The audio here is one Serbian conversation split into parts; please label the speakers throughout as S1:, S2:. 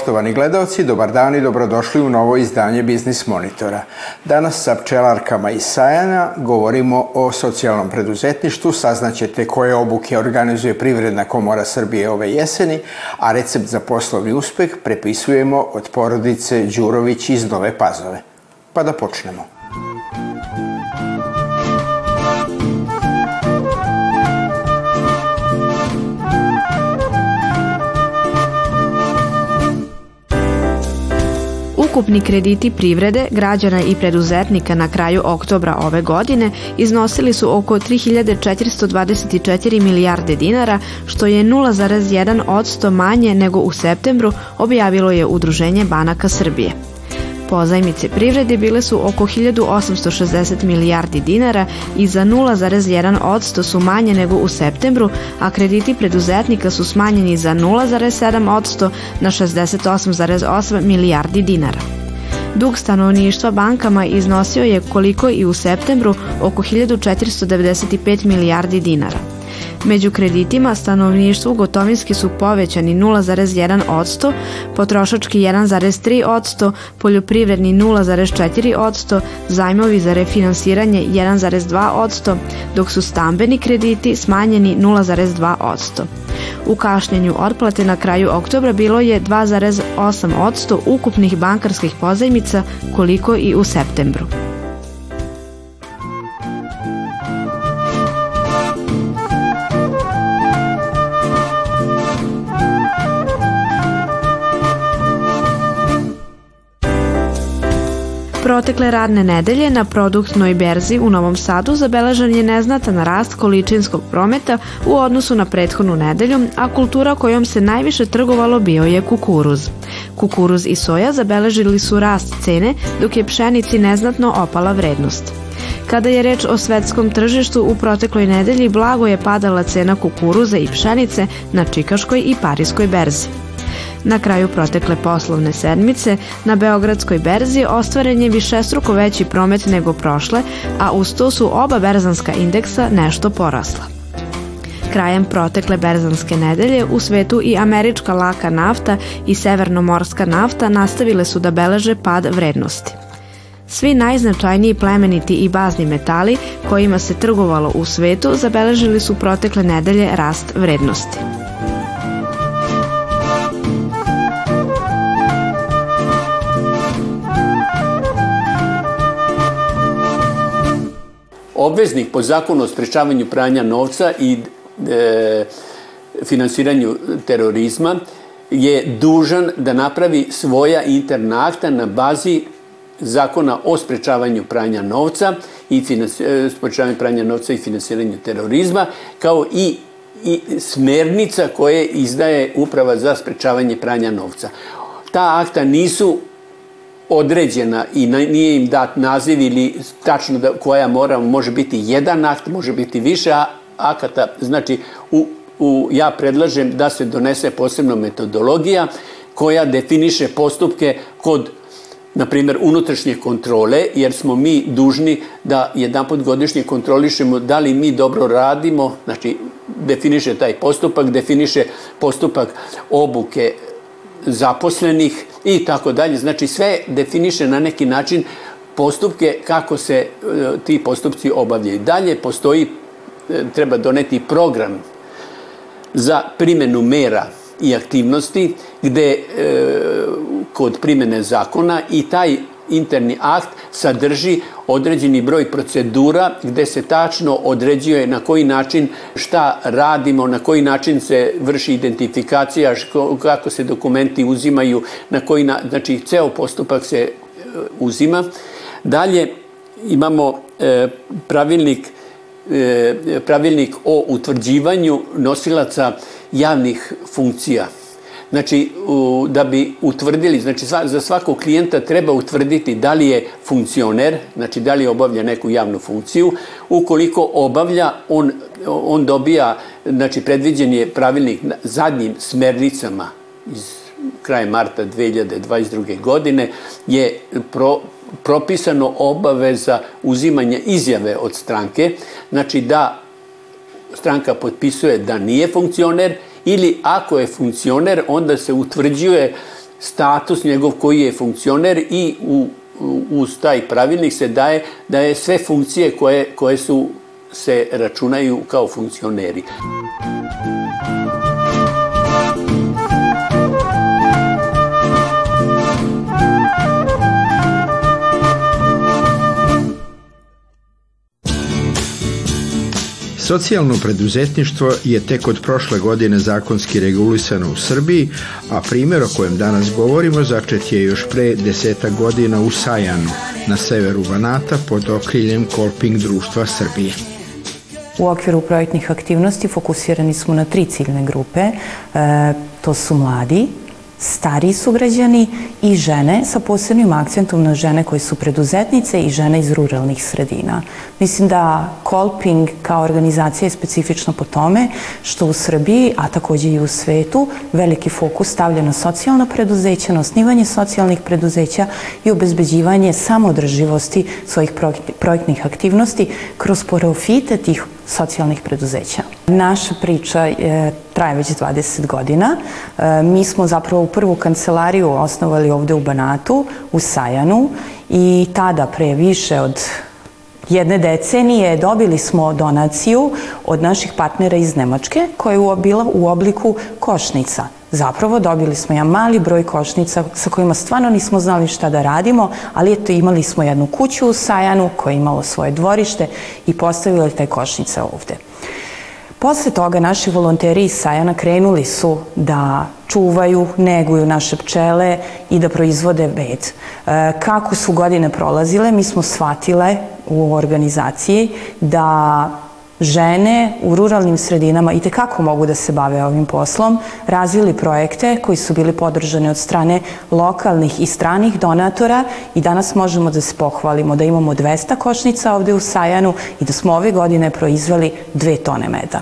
S1: Poštovani gledalci, dobar dan i dobrodošli u novo izdanje Biznis Monitora. Danas sa pčelarkama iz Sajana govorimo o socijalnom preduzetništvu, saznaćete koje obuke organizuje Privredna komora Srbije ove jeseni, a recept za poslovni uspeh prepisujemo od porodice Đurović iz Nove Pazove. Pa da počnemo.
S2: Ukupni krediti privrede, građana i preduzetnika na kraju oktobra ove godine iznosili su oko 3424 milijarde dinara, što je 0,1 odsto manje nego u septembru, objavilo je Udruženje banaka Srbije. Pozajmice privrede bile su oko 1860 milijardi dinara i za 0,1 odsto su manje nego u septembru, a krediti preduzetnika su smanjeni za 0,7 odsto na 68,8 milijardi dinara. Dug stanovništva bankama iznosio je koliko i u septembru oko 1495 milijardi dinara. Među kreditima stanovništvu gotovinski su povećani 0,1%, potrošački 1,3%, poljoprivredni 0,4%, zajmovi za refinansiranje 1,2%, dok su stambeni krediti smanjeni 0,2%. U kašnjenju otplate na kraju oktobra bilo je 2,8% ukupnih bankarskih pozajmica koliko i u septembru. Protekle radne nedelje na produktnoj berzi u Novom Sadu zabeležen je neznatan rast količinskog prometa u odnosu na prethodnu nedelju, a kultura kojom se najviše trgovalo bio je kukuruz. Kukuruz i soja zabeležili su rast cene, dok je pšenici neznatno opala vrednost. Kada je reč o svetskom tržištu, u protekloj nedelji blago je padala cena kukuruza i pšenice na Čikaškoj i Parijskoj berzi. Na kraju protekle poslovne sedmice na Beogradskoj berzi ostvaren je višestruko veći promet nego prošle, a uz to su oba berzanska indeksa nešto porasla. Krajem protekle berzanske nedelje u svetu i američka laka nafta i severnomorska nafta nastavile su da beleže pad vrednosti. Svi najznačajniji plemeniti i bazni metali kojima se trgovalo u svetu zabeležili su protekle nedelje rast vrednosti.
S3: Obveznik po zakonu o sprečavanju pranja novca i e, finansiranju terorizma je dužan da napravi svoja interna akta na bazi zakona o sprečavanju pranja novca i e, sprečavanju pranja novca i finansiranju terorizma, kao i i smernica koje izdaje Uprava za sprečavanje pranja novca. Ta akta nisu određena i nije im dat naziv ili tačno da, koja mora, može biti jedan akt, može biti više akata, znači u, u, ja predlažem da se donese posebna metodologija koja definiše postupke kod na primjer, unutrašnje kontrole, jer smo mi dužni da jedan put godišnje kontrolišemo da li mi dobro radimo, znači definiše taj postupak, definiše postupak obuke zaposlenih i tako dalje. Znači sve definiše na neki način postupke kako se e, ti postupci obavljaju. Dalje postoji, e, treba doneti program za primenu mera i aktivnosti gde e, kod primene zakona i taj interni akt sadrži određeni broj procedura gde se tačno određuje na koji način šta radimo, na koji način se vrši identifikacija, kako se dokumenti uzimaju, na koji na, znači ceo postupak se e, uzima. Dalje imamo e, pravilnik e, pravilnik o utvrđivanju nosilaca javnih funkcija Znači, u, da bi utvrdili, znači za svakog klijenta treba utvrditi da li je funkcioner, znači da li obavlja neku javnu funkciju. Ukoliko obavlja, on, on dobija, znači predviđen je pravilnik zadnjim smernicama iz kraja marta 2022. godine je pro, propisano obaveza uzimanja izjave od stranke, znači da stranka potpisuje da nije funkcioner ili ako je funkcioner, onda se utvrđuje status njegov koji je funkcioner i u, uz taj pravilnik se daje da je sve funkcije koje, koje su se računaju kao funkcioneri.
S1: Socijalno preduzetništvo je tek od prošle godine zakonski regulisano u Srbiji, a primjer o kojem danas govorimo začet je još pre deseta godina u Sajanu, na severu Banata pod okriljem Kolping društva Srbije.
S4: U okviru projektnih aktivnosti fokusirani smo na tri ciljne grupe. E, to su mladi, stariji sugrađani i žene sa posebnim akcentom na žene koje su preduzetnice i žene iz ruralnih sredina. Mislim da Kolping kao organizacija je specifična po tome što u Srbiji, a takođe i u svetu, veliki fokus stavlja na socijalna preduzeća, na osnivanje socijalnih preduzeća i obezbeđivanje samodrživosti svojih projektnih aktivnosti kroz profite tih socijalnih preduzeća. Naša priča je, traje već 20 godina. E, mi smo zapravo u prvu kancelariju osnovali ovde u Banatu, u Sajanu i tada pre više od jedne decenije dobili smo donaciju od naših partnera iz Nemačke koja je bila u obliku košnica – Zapravo dobili smo jedan mali broj košnica sa kojima stvarno nismo znali šta da radimo, ali eto imali smo jednu kuću u Sajanu koja je imala svoje dvorište i postavili te košnice ovde. Posle toga naši volonteri iz Sajana krenuli su da čuvaju, neguju naše pčele i da proizvode bed. E, kako su godine prolazile, mi smo shvatile u organizaciji da žene u ruralnim sredinama i tekako mogu da se bave ovim poslom, razvili projekte koji su bili podržani od strane lokalnih i stranih donatora i danas možemo da se pohvalimo da imamo 200 košnica ovde u Sajanu i da smo ove godine proizveli dve tone meda.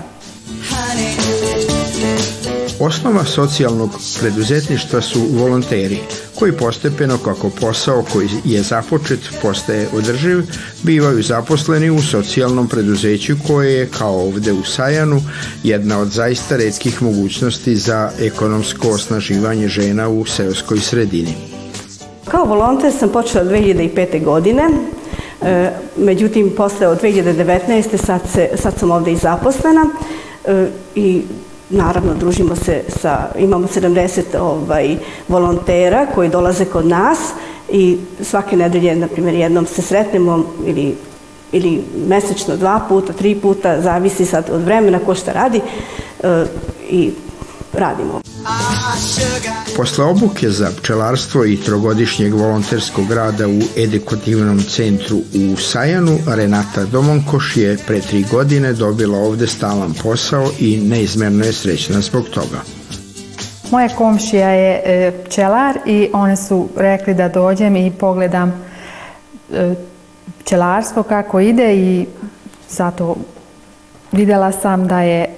S1: Osnova socijalnog preduzetništva su volonteri, koji postepeno kako posao koji je započet postaje održiv, bivaju zaposleni u socijalnom preduzeću koje je, kao ovde u Sajanu, jedna od zaista redkih mogućnosti za ekonomsko osnaživanje žena u seoskoj sredini.
S5: Kao volonter sam počela 2005. godine, e, međutim posle od 2019. sad, se, sad sam ovde i zaposlena e, i naravno družimo se sa, imamo 70 ovaj, volontera koji dolaze kod nas i svake nedelje, na primjer, jednom se sretnemo ili ili mesečno dva puta, tri puta, zavisi sad od vremena ko šta radi e, i radimo.
S1: Posle obuke za pčelarstvo i trogodišnjeg volonterskog rada u edukativnom centru u Sajanu, Renata Domonkoš je pre tri godine dobila ovde stalan posao i neizmerno je srećna zbog toga.
S6: Moja komšija je e, pčelar i one su rekli da dođem i pogledam e, pčelarstvo kako ide i zato videla sam da je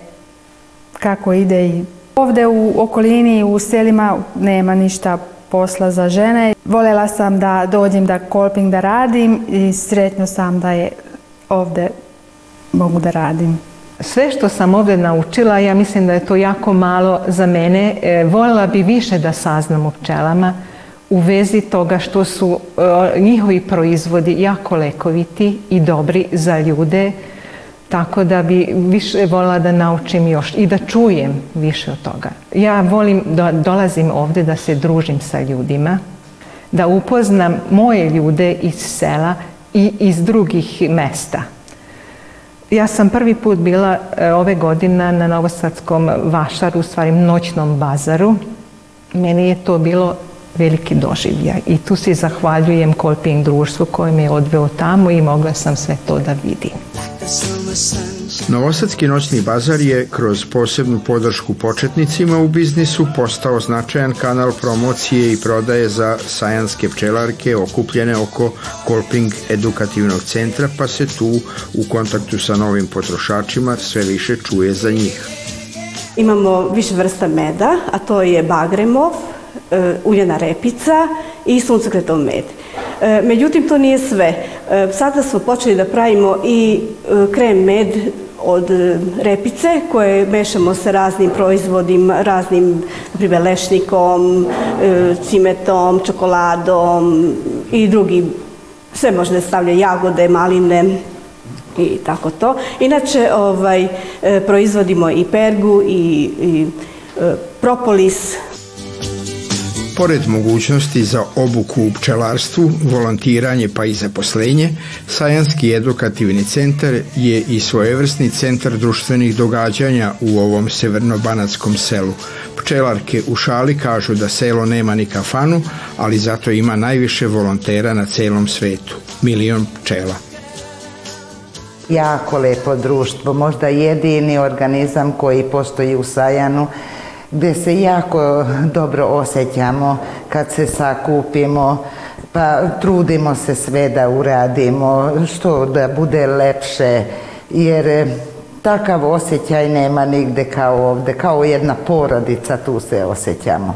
S6: kako ide i Ovde u okolini, u selima nema ništa posla za žene. Volela sam da dođem da kolping da radim i sretno sam da je ovde mogu da radim.
S7: Sve što sam ovde naučila, ja mislim da je to jako malo za mene. E, voljela bi više da saznam o pčelama u vezi toga što su e, njihovi proizvodi jako lekoviti i dobri za ljude. Tako da bi više volila da naučim još i da čujem više od toga. Ja volim da dolazim ovde da se družim sa ljudima, da upoznam moje ljude iz sela i iz drugih mesta. Ja sam prvi put bila e, ove godine na Novosadskom vašaru, u stvari noćnom bazaru. Meni je to bilo veliki doživljaj i tu se zahvaljujem Kolping društvu koje me je odveo tamo i mogla sam sve to da vidim.
S1: Novosadski noćni bazar je kroz posebnu podršku početnicima u biznisu postao značajan kanal promocije i prodaje za sajanske pčelarke okupljene oko Kolping edukativnog centra, pa se tu u kontaktu sa novim potrošačima sve više čuje za njih.
S5: Imamo više vrsta meda, a to je bagremov, e, uljena repica i suncokretov med. E, međutim, to nije sve. E, sada smo počeli da pravimo i krem med od repice koje mešamo sa raznim proizvodima, raznim primjer, lešnikom, cimetom, čokoladom i drugim. Sve možda stavlja jagode, maline, i tako to. Inače, ovaj, proizvodimo i pergu i, i propolis,
S1: Pored mogućnosti za obuku u pčelarstvu, volontiranje pa i zaposlenje, Sajanski edukativni centar je i svojevrsni centar društvenih događanja u ovom severnobanatskom selu. Pčelarke u šali kažu da selo nema ni kafanu, ali zato ima najviše volontera na celom svetu. Milion pčela
S8: jako lepo društvo, možda jedini organizam koji postoji u Sajanu gdje se jako dobro osjećamo kad se sakupimo, pa trudimo se sve da uradimo, što da bude lepše, jer e, takav osjećaj nema nigde kao ovde, kao jedna porodica tu se osjećamo.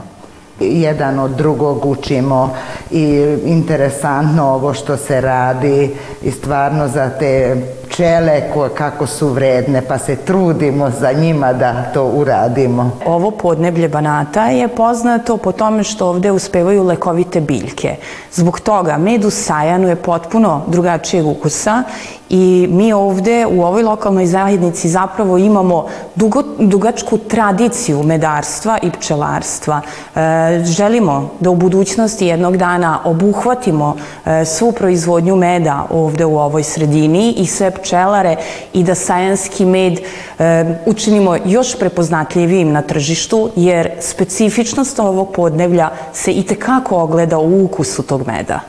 S8: Jedan od drugog učimo i interesantno ovo što se radi i stvarno za te pčele kako su vredne, pa se trudimo za njima da to uradimo.
S4: Ovo podneblje Banata je poznato po tome što ovde uspevaju lekovite biljke. Zbog toga med u sajanu je potpuno drugačijeg ukusa i mi ovde u ovoj lokalnoj zajednici zapravo imamo dugo, dugačku tradiciju medarstva i pčelarstva. E, želimo da u budućnosti jednog dana obuhvatimo e, svu proizvodnju meda ovde u ovoj sredini i sve pčelare i da sajanski med e, učinimo još prepoznatljivijim na tržištu, jer specifičnost ovog podnevlja se i tekako ogleda u ukusu tog meda.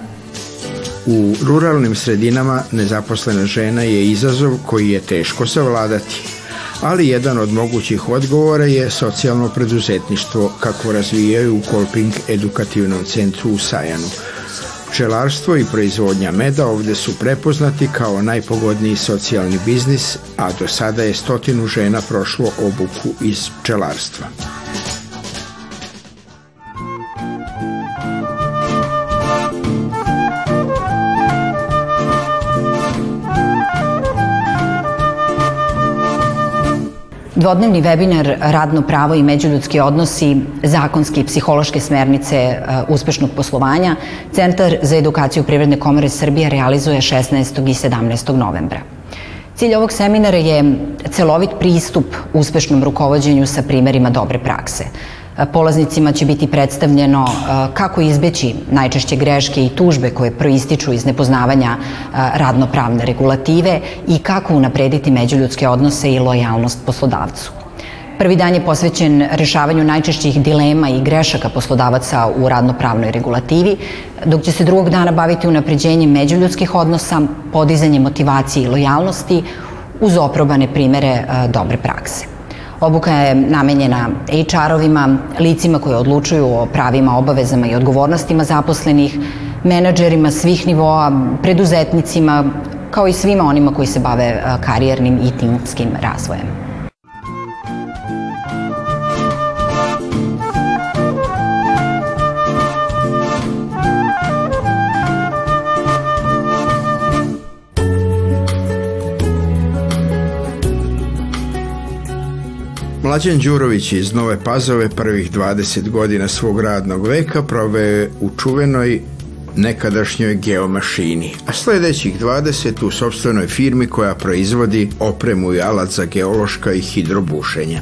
S1: U ruralnim sredinama nezaposlena žena je izazov koji je teško savladati, ali jedan od mogućih odgovora je socijalno preduzetništvo kako razvijaju u Kolping edukativnom centru u Sajanu. Pčelarstvo i proizvodnja meda ovde su prepoznati kao najpogodniji socijalni biznis, a do sada je stotinu žena prošlo obuku iz pčelarstva.
S9: Dvodnevni webinar Radno pravo i međuljudski odnosi, zakonske i psihološke smernice e, uspešnog poslovanja, Centar za edukaciju Privredne komore Srbije realizuje 16. i 17. novembra. Cilj ovog seminara je celovit pristup uspešnom rukovodđenju sa primerima dobre prakse – Polaznicima će biti predstavljeno e, kako izbeći najčešće greške i tužbe koje proističu iz nepoznavanja e, radnopravne regulative i kako unaprediti međuljudske odnose i lojalnost poslodavcu. Prvi dan je posvećen rešavanju najčešćih dilema i grešaka poslodavaca u radnopravnoj regulativi, dok će se drugog dana baviti unapređenjem međuljudskih odnosa, podizanjem motivacije i lojalnosti uz oprobane primere e, dobre prakse. Obuka je namenjena HR-ovima, licima koji odlučuju o pravima, obavezama i odgovornostima zaposlenih, menadžerima svih nivoa, preduzetnicima, kao i svima onima koji se bave karijernim i timskim razvojem.
S1: Mlađan Đurović iz Nove Pazove prvih 20 godina svog radnog veka proveo u čuvenoj nekadašnjoj geomašini, a sledećih 20 u sobstvenoj firmi koja proizvodi opremu i alat za geološka i hidrobušenja.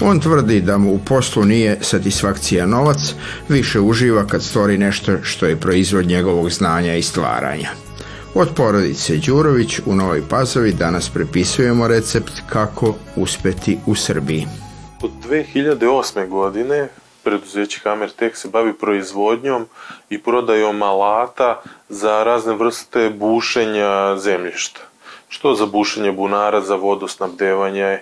S1: On tvrdi da mu u poslu nije satisfakcija novac, više uživa kad stvori nešto što je proizvod njegovog znanja i stvaranja. Od porodice Đurović u Novoj Pazovi danas prepisujemo recept kako uspeti u Srbiji.
S10: Od 2008. godine preduzeće Hamertek se bavi proizvodnjom i prodajom alata za razne vrste bušenja zemljišta. Što za bušenje bunara, za vodosnabdevanje,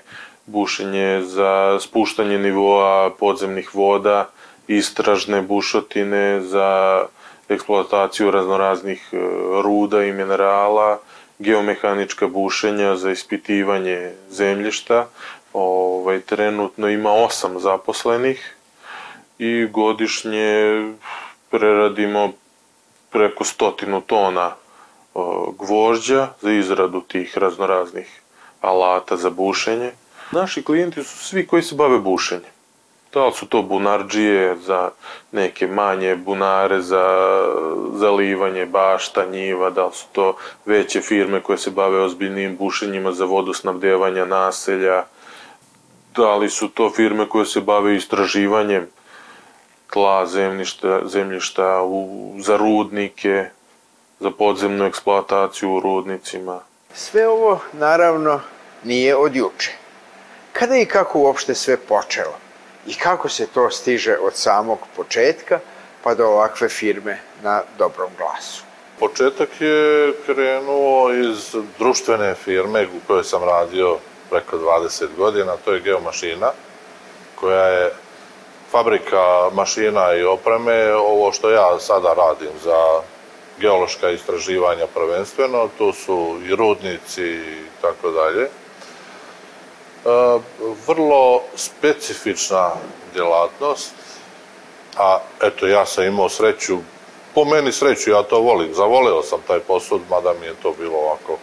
S10: bušenje za spuštanje nivoa podzemnih voda, istražne bušotine za eksploataciju raznoraznih e, ruda i minerala, geomehanička bušenja za ispitivanje zemljišta. Ovaj, trenutno ima osam zaposlenih i godišnje preradimo preko stotinu tona gvožđa za izradu tih raznoraznih alata za bušenje. Naši klijenti su svi koji se bave bušenjem. Da li su to bunarđije za neke manje bunare za zalivanje bašta, njiva, da li su to veće firme koje se bave ozbiljnim bušenjima za vodosnabdevanja naselja, da li su to firme koje se bave istraživanjem tla, zemljišta, zemljišta u, za rudnike, za podzemnu eksploataciju u rudnicima.
S1: Sve ovo, naravno, nije od juče. Kada i kako uopšte sve počelo? I kako se to stiže od samog početka pa do ovakve firme na dobrom glasu?
S11: Početak je krenuo iz društvene firme u kojoj sam radio preko 20 godina, to je Geomašina, koja je fabrika mašina i opreme, ovo što ja sada radim za geološka istraživanja prvenstveno, tu su i rudnici i tako dalje. E, vrlo specifična djelatnost, a eto ja sam imao sreću, po meni sreću, ja to volim, zavoleo sam taj posud, mada mi je to bilo ovako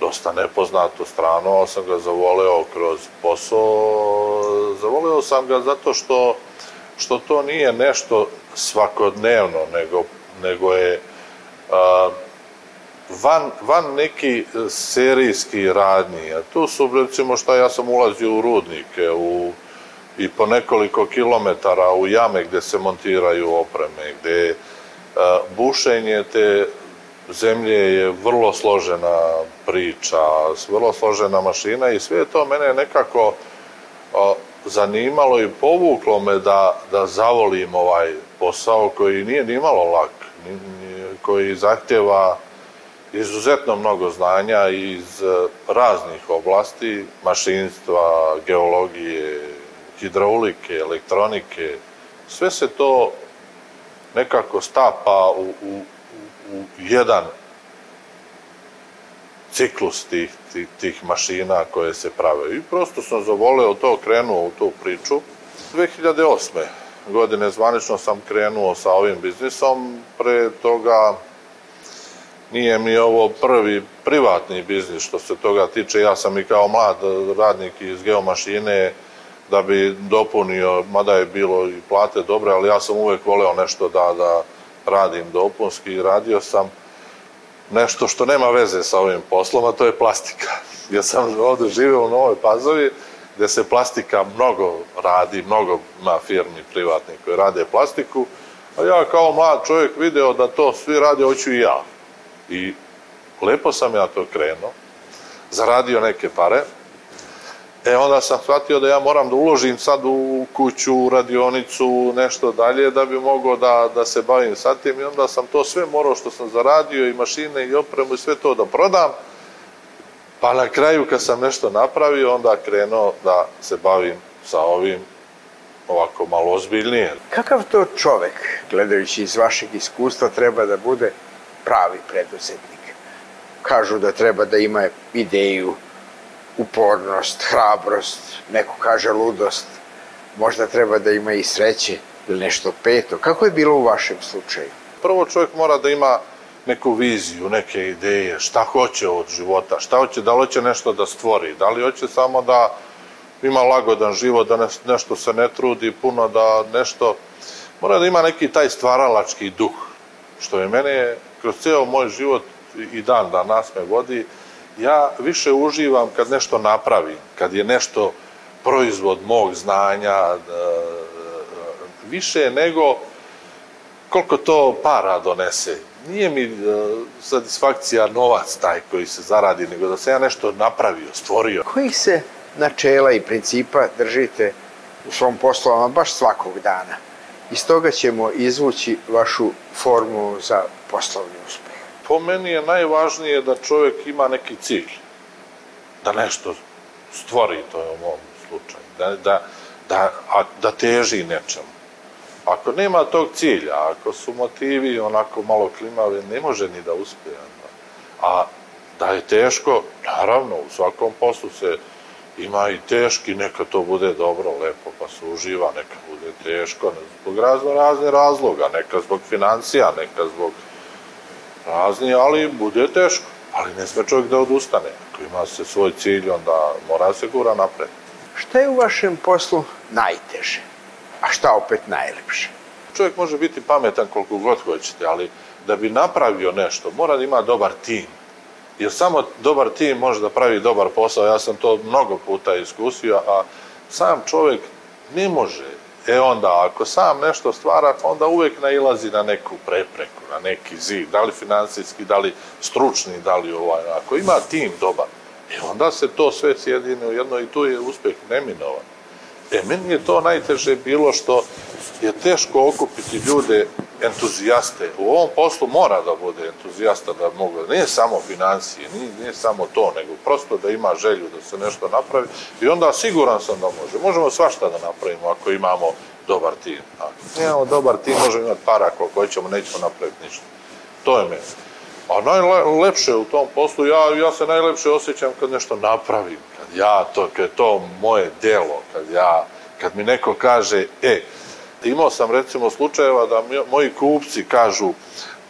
S11: dosta nepoznato strano, ali sam ga zavoleo kroz posao. Zavoleo sam ga zato što, što to nije nešto svakodnevno, nego, nego je a, van, van neki serijski radnji. A tu su, recimo, šta ja sam ulazio u rudnike, u, i po nekoliko kilometara u jame gde se montiraju opreme, gde a, bušenje te zemlje je vrlo složena priča, vrlo složena mašina i sve to mene nekako o, zanimalo i povuklo me da, da zavolim ovaj posao koji nije ni malo lak, koji zahtjeva izuzetno mnogo znanja iz e, raznih oblasti, mašinstva, geologije, hidraulike, elektronike, sve se to nekako stapa u, u, u jedan ciklus tih, tih, tih mašina koje se prave. I prosto sam zavoleo to, krenuo u tu priču. 2008. godine zvanično sam krenuo sa ovim biznisom, pre toga nije mi ovo prvi privatni biznis što se toga tiče. Ja sam i kao mlad radnik iz geomašine da bi dopunio, mada je bilo i plate dobre, ali ja sam uvek voleo nešto da, da radim dopunski i radio sam nešto što nema veze sa ovim poslom, a to je plastika. Ja sam ovde živeo u Novoj Pazovi, gde se plastika mnogo radi, mnogo ima firmi privatni koji rade plastiku, a ja kao mlad čovjek video da to svi rade, hoću i ja. I lepo sam ja to krenuo, zaradio neke pare, E onda sam shvatio da ja moram da uložim sad u kuću, u radionicu, nešto dalje da bi mogao da, da se bavim sa tim i onda sam to sve morao što sam zaradio i mašine i opremu i sve to da prodam. Pa na kraju kad sam nešto napravio onda krenuo da se bavim sa ovim ovako malo ozbiljnije.
S1: Kakav to čovek, gledajući iz vašeg iskustva, treba da bude pravi preduzetnik? Kažu da treba da ima ideju, upornost, hrabrost, neko kaže ludost, možda treba da ima i sreće ili nešto peto. Kako je bilo u vašem slučaju?
S11: Prvo čovjek mora da ima neku viziju, neke ideje, šta hoće od života, šta hoće, da li hoće nešto da stvori, da li hoće samo da ima lagodan život, da nešto se ne trudi puno, da nešto... Mora da ima neki taj stvaralački duh, što je mene kroz ceo moj život i dan danas me vodi, ja više uživam kad nešto napravim, kad je nešto proizvod mog znanja, e, više nego koliko to para donese. Nije mi e, satisfakcija novac taj koji se zaradi, nego da se ja nešto napravio, stvorio.
S1: Kojih se načela i principa držite u svom poslovama baš svakog dana? Iz toga ćemo izvući vašu formulu za poslovni uspeh
S11: po meni je najvažnije da čovjek ima neki cilj, da nešto stvori, to je u mom slučaju, da, da, da, a, da teži nečemu. Ako nema tog cilja, ako su motivi onako malo klimavi, ne može ni da uspije. A da je teško, naravno, u svakom poslu se ima i teški, neka to bude dobro, lepo, pa se uživa, neka bude teško, zbog razno razne razloga, neka zbog financija, neka zbog razni, ali bude teško. ali ne sme čovjek da odustane. Ako ima se svoj cilj, onda mora se gura napred.
S1: Šta je u vašem poslu najteže, a šta opet najlepše?
S11: Čovjek može biti pametan koliko god hoćete, ali da bi napravio nešto, mora da ima dobar tim. Jer samo dobar tim može da pravi dobar posao. Ja sam to mnogo puta iskusio, a sam čovjek ne može. E onda, ako sam nešto stvara, onda uvek nailazi na neku prepreku, na neki zid, da li finansijski, da li stručni, da li ovaj. Ako ima tim dobar, e onda se to sve sjedine u jedno i tu je uspeh neminovan. E, meni je to najteže bilo što je teško okupiti ljude entuzijaste. U ovom poslu mora da bude entuzijasta da mogu, nije samo financije, nije, nije samo to, nego prosto da ima želju da se nešto napravi i onda siguran sam da može. Možemo svašta da napravimo ako imamo dobar tim. Ako nemamo dobar tim, možemo imati para ako hoćemo, nećemo napraviti ništa. To je meni. A najlepše u tom poslu, ja, ja se najlepše osjećam kad nešto napravim, ja to, kad je to moje delo, kad ja, kad mi neko kaže, e, Imao sam recimo slučajeva da moji kupci kažu,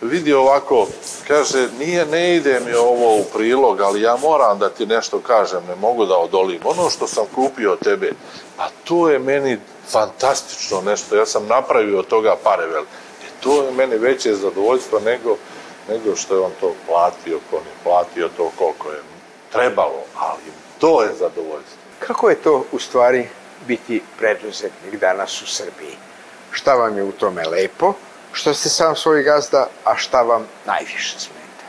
S11: vidi ovako, kaže, nije, ne ide mi ovo u prilog, ali ja moram da ti nešto kažem, ne mogu da odolim. Ono što sam kupio od tebe, a to je meni fantastično nešto, ja sam napravio od toga pare vel. E, to je meni veće zadovoljstvo nego, nego što je on to platio, ko ne platio to koliko je trebalo, ali to je zadovoljstvo.
S1: Kako je to u stvari biti preduzetnik danas u Srbiji? šta vam je u tome lepo, što ste sam svoj gazda, a šta vam najviše smeta?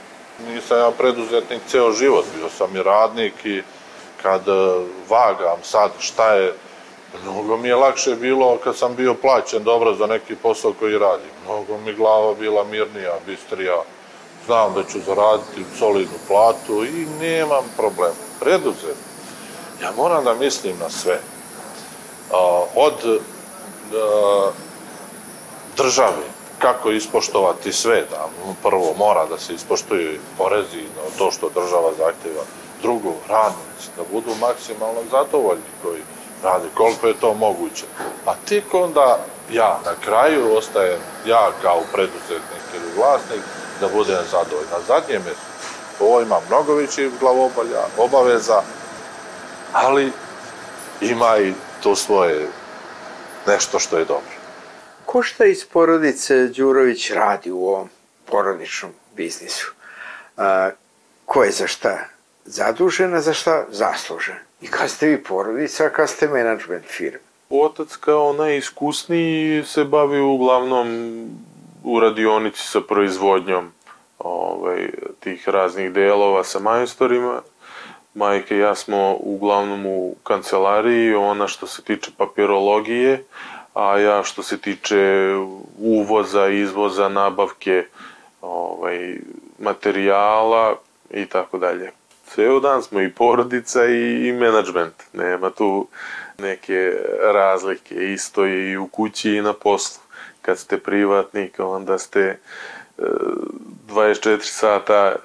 S11: Nisam ja preduzetnik ceo život, bio sam i radnik i kad e, vagam sad šta je, mnogo mi je lakše bilo kad sam bio plaćen dobro za neki posao koji radim. Mnogo mi glava bila mirnija, bistrija, znam da ću zaraditi solidnu platu i nemam problema. Preduzetnik. Ja moram da mislim na sve. Od države, kako ispoštovati sve, da prvo mora da se ispoštuju porezi, no, to što država zahteva, drugo, radnici, da budu maksimalno zadovoljni koji rade, koliko je to moguće. Pa tek onda ja na kraju ostajem, ja kao preduzetnik ili vlasnik, da budem zadovoljan. Na zadnje ovo ima mnogo većih glavobolja, obaveza, ali ima i to svoje nešto što je dobro.
S1: Ko šta iz porodice Đurović radi u ovom porodičnom biznisu? A, ko je za šta zadužen, a za šta zaslužen? I kad ste vi porodica, a kad ste menadžment firme?
S10: Otac kao najiskusniji se bavi uglavnom u radionici sa proizvodnjom ovaj, tih raznih delova sa majstorima. Majke i ja smo uglavnom u kancelariji, ona što se tiče papirologije, a ja što se tiče uvoza, izvoza, nabavke ovaj, materijala i tako dalje. Ceo dan smo i porodica i, i menadžment. Nema tu neke razlike. Isto je i u kući i na poslu. Kad ste privatnik, onda ste 24 e, sata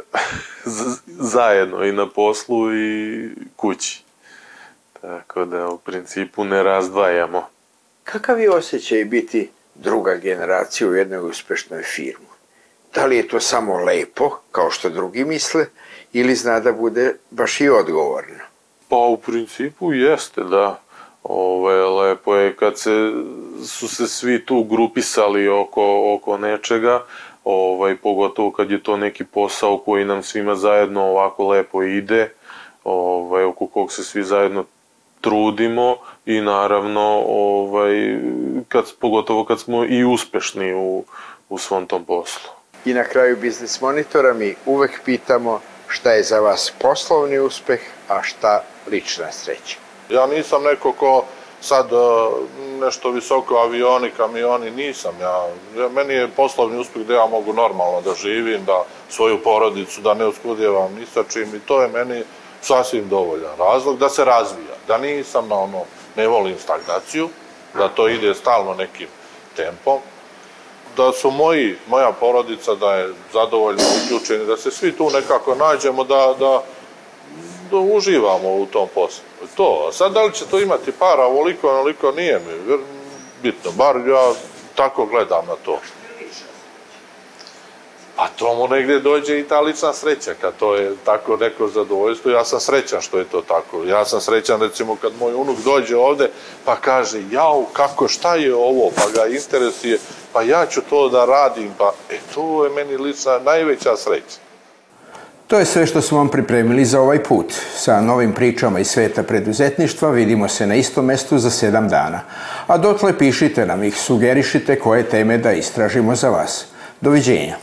S10: zajedno i na poslu i kući. Tako da u principu ne razdvajamo.
S1: Kakav je osjećaj biti druga generacija u jednoj uspešnoj firmu? Da li je to samo lepo, kao što drugi misle, ili zna da bude baš i odgovorno?
S10: Pa u principu jeste, da. Ove, lepo je kad se, su se svi tu grupisali oko, oko nečega, ovaj, pogotovo kad je to neki posao koji nam svima zajedno ovako lepo ide, ovaj, oko kog se svi zajedno trudimo i naravno ovaj, kad, pogotovo kad smo i uspešni u, u svom tom poslu.
S1: I na kraju Biznis Monitora mi uvek pitamo šta je za vas poslovni uspeh, a šta lična sreća.
S11: Ja nisam neko ko sad e, nešto visoko avioni, kamioni, nisam ja. Meni je poslovni uspeh da ja mogu normalno da živim, da svoju porodicu, da ne uskudjevam ni sa čim i to je meni sasvim dovoljan razlog da se razvija, da nisam na ono, ne volim stagnaciju, da to ide stalno nekim tempom, da su moji, moja porodica da je zadovoljno uključeni, da se svi tu nekako nađemo, da, da, da uživamo u tom poslu. To, a sad da li će to imati para, ovoliko, onoliko, nije mi bitno, bar ja tako gledam na to. Pa a to mu negde dođe i ta lična sreća, kad to je tako neko zadovoljstvo, ja sam srećan što je to tako. Ja sam srećan recimo kad moj unuk dođe ovde pa kaže, jao, kako, šta je ovo, pa ga interesuje, pa ja ću to da radim, pa e, to je meni lična najveća sreća.
S1: To je sve što smo vam pripremili za ovaj put. Sa novim pričama iz sveta preduzetništva vidimo se na istom mestu za sedam dana. A dotle pišite nam ih, sugerišite koje teme da istražimo za vas. Doviđenja.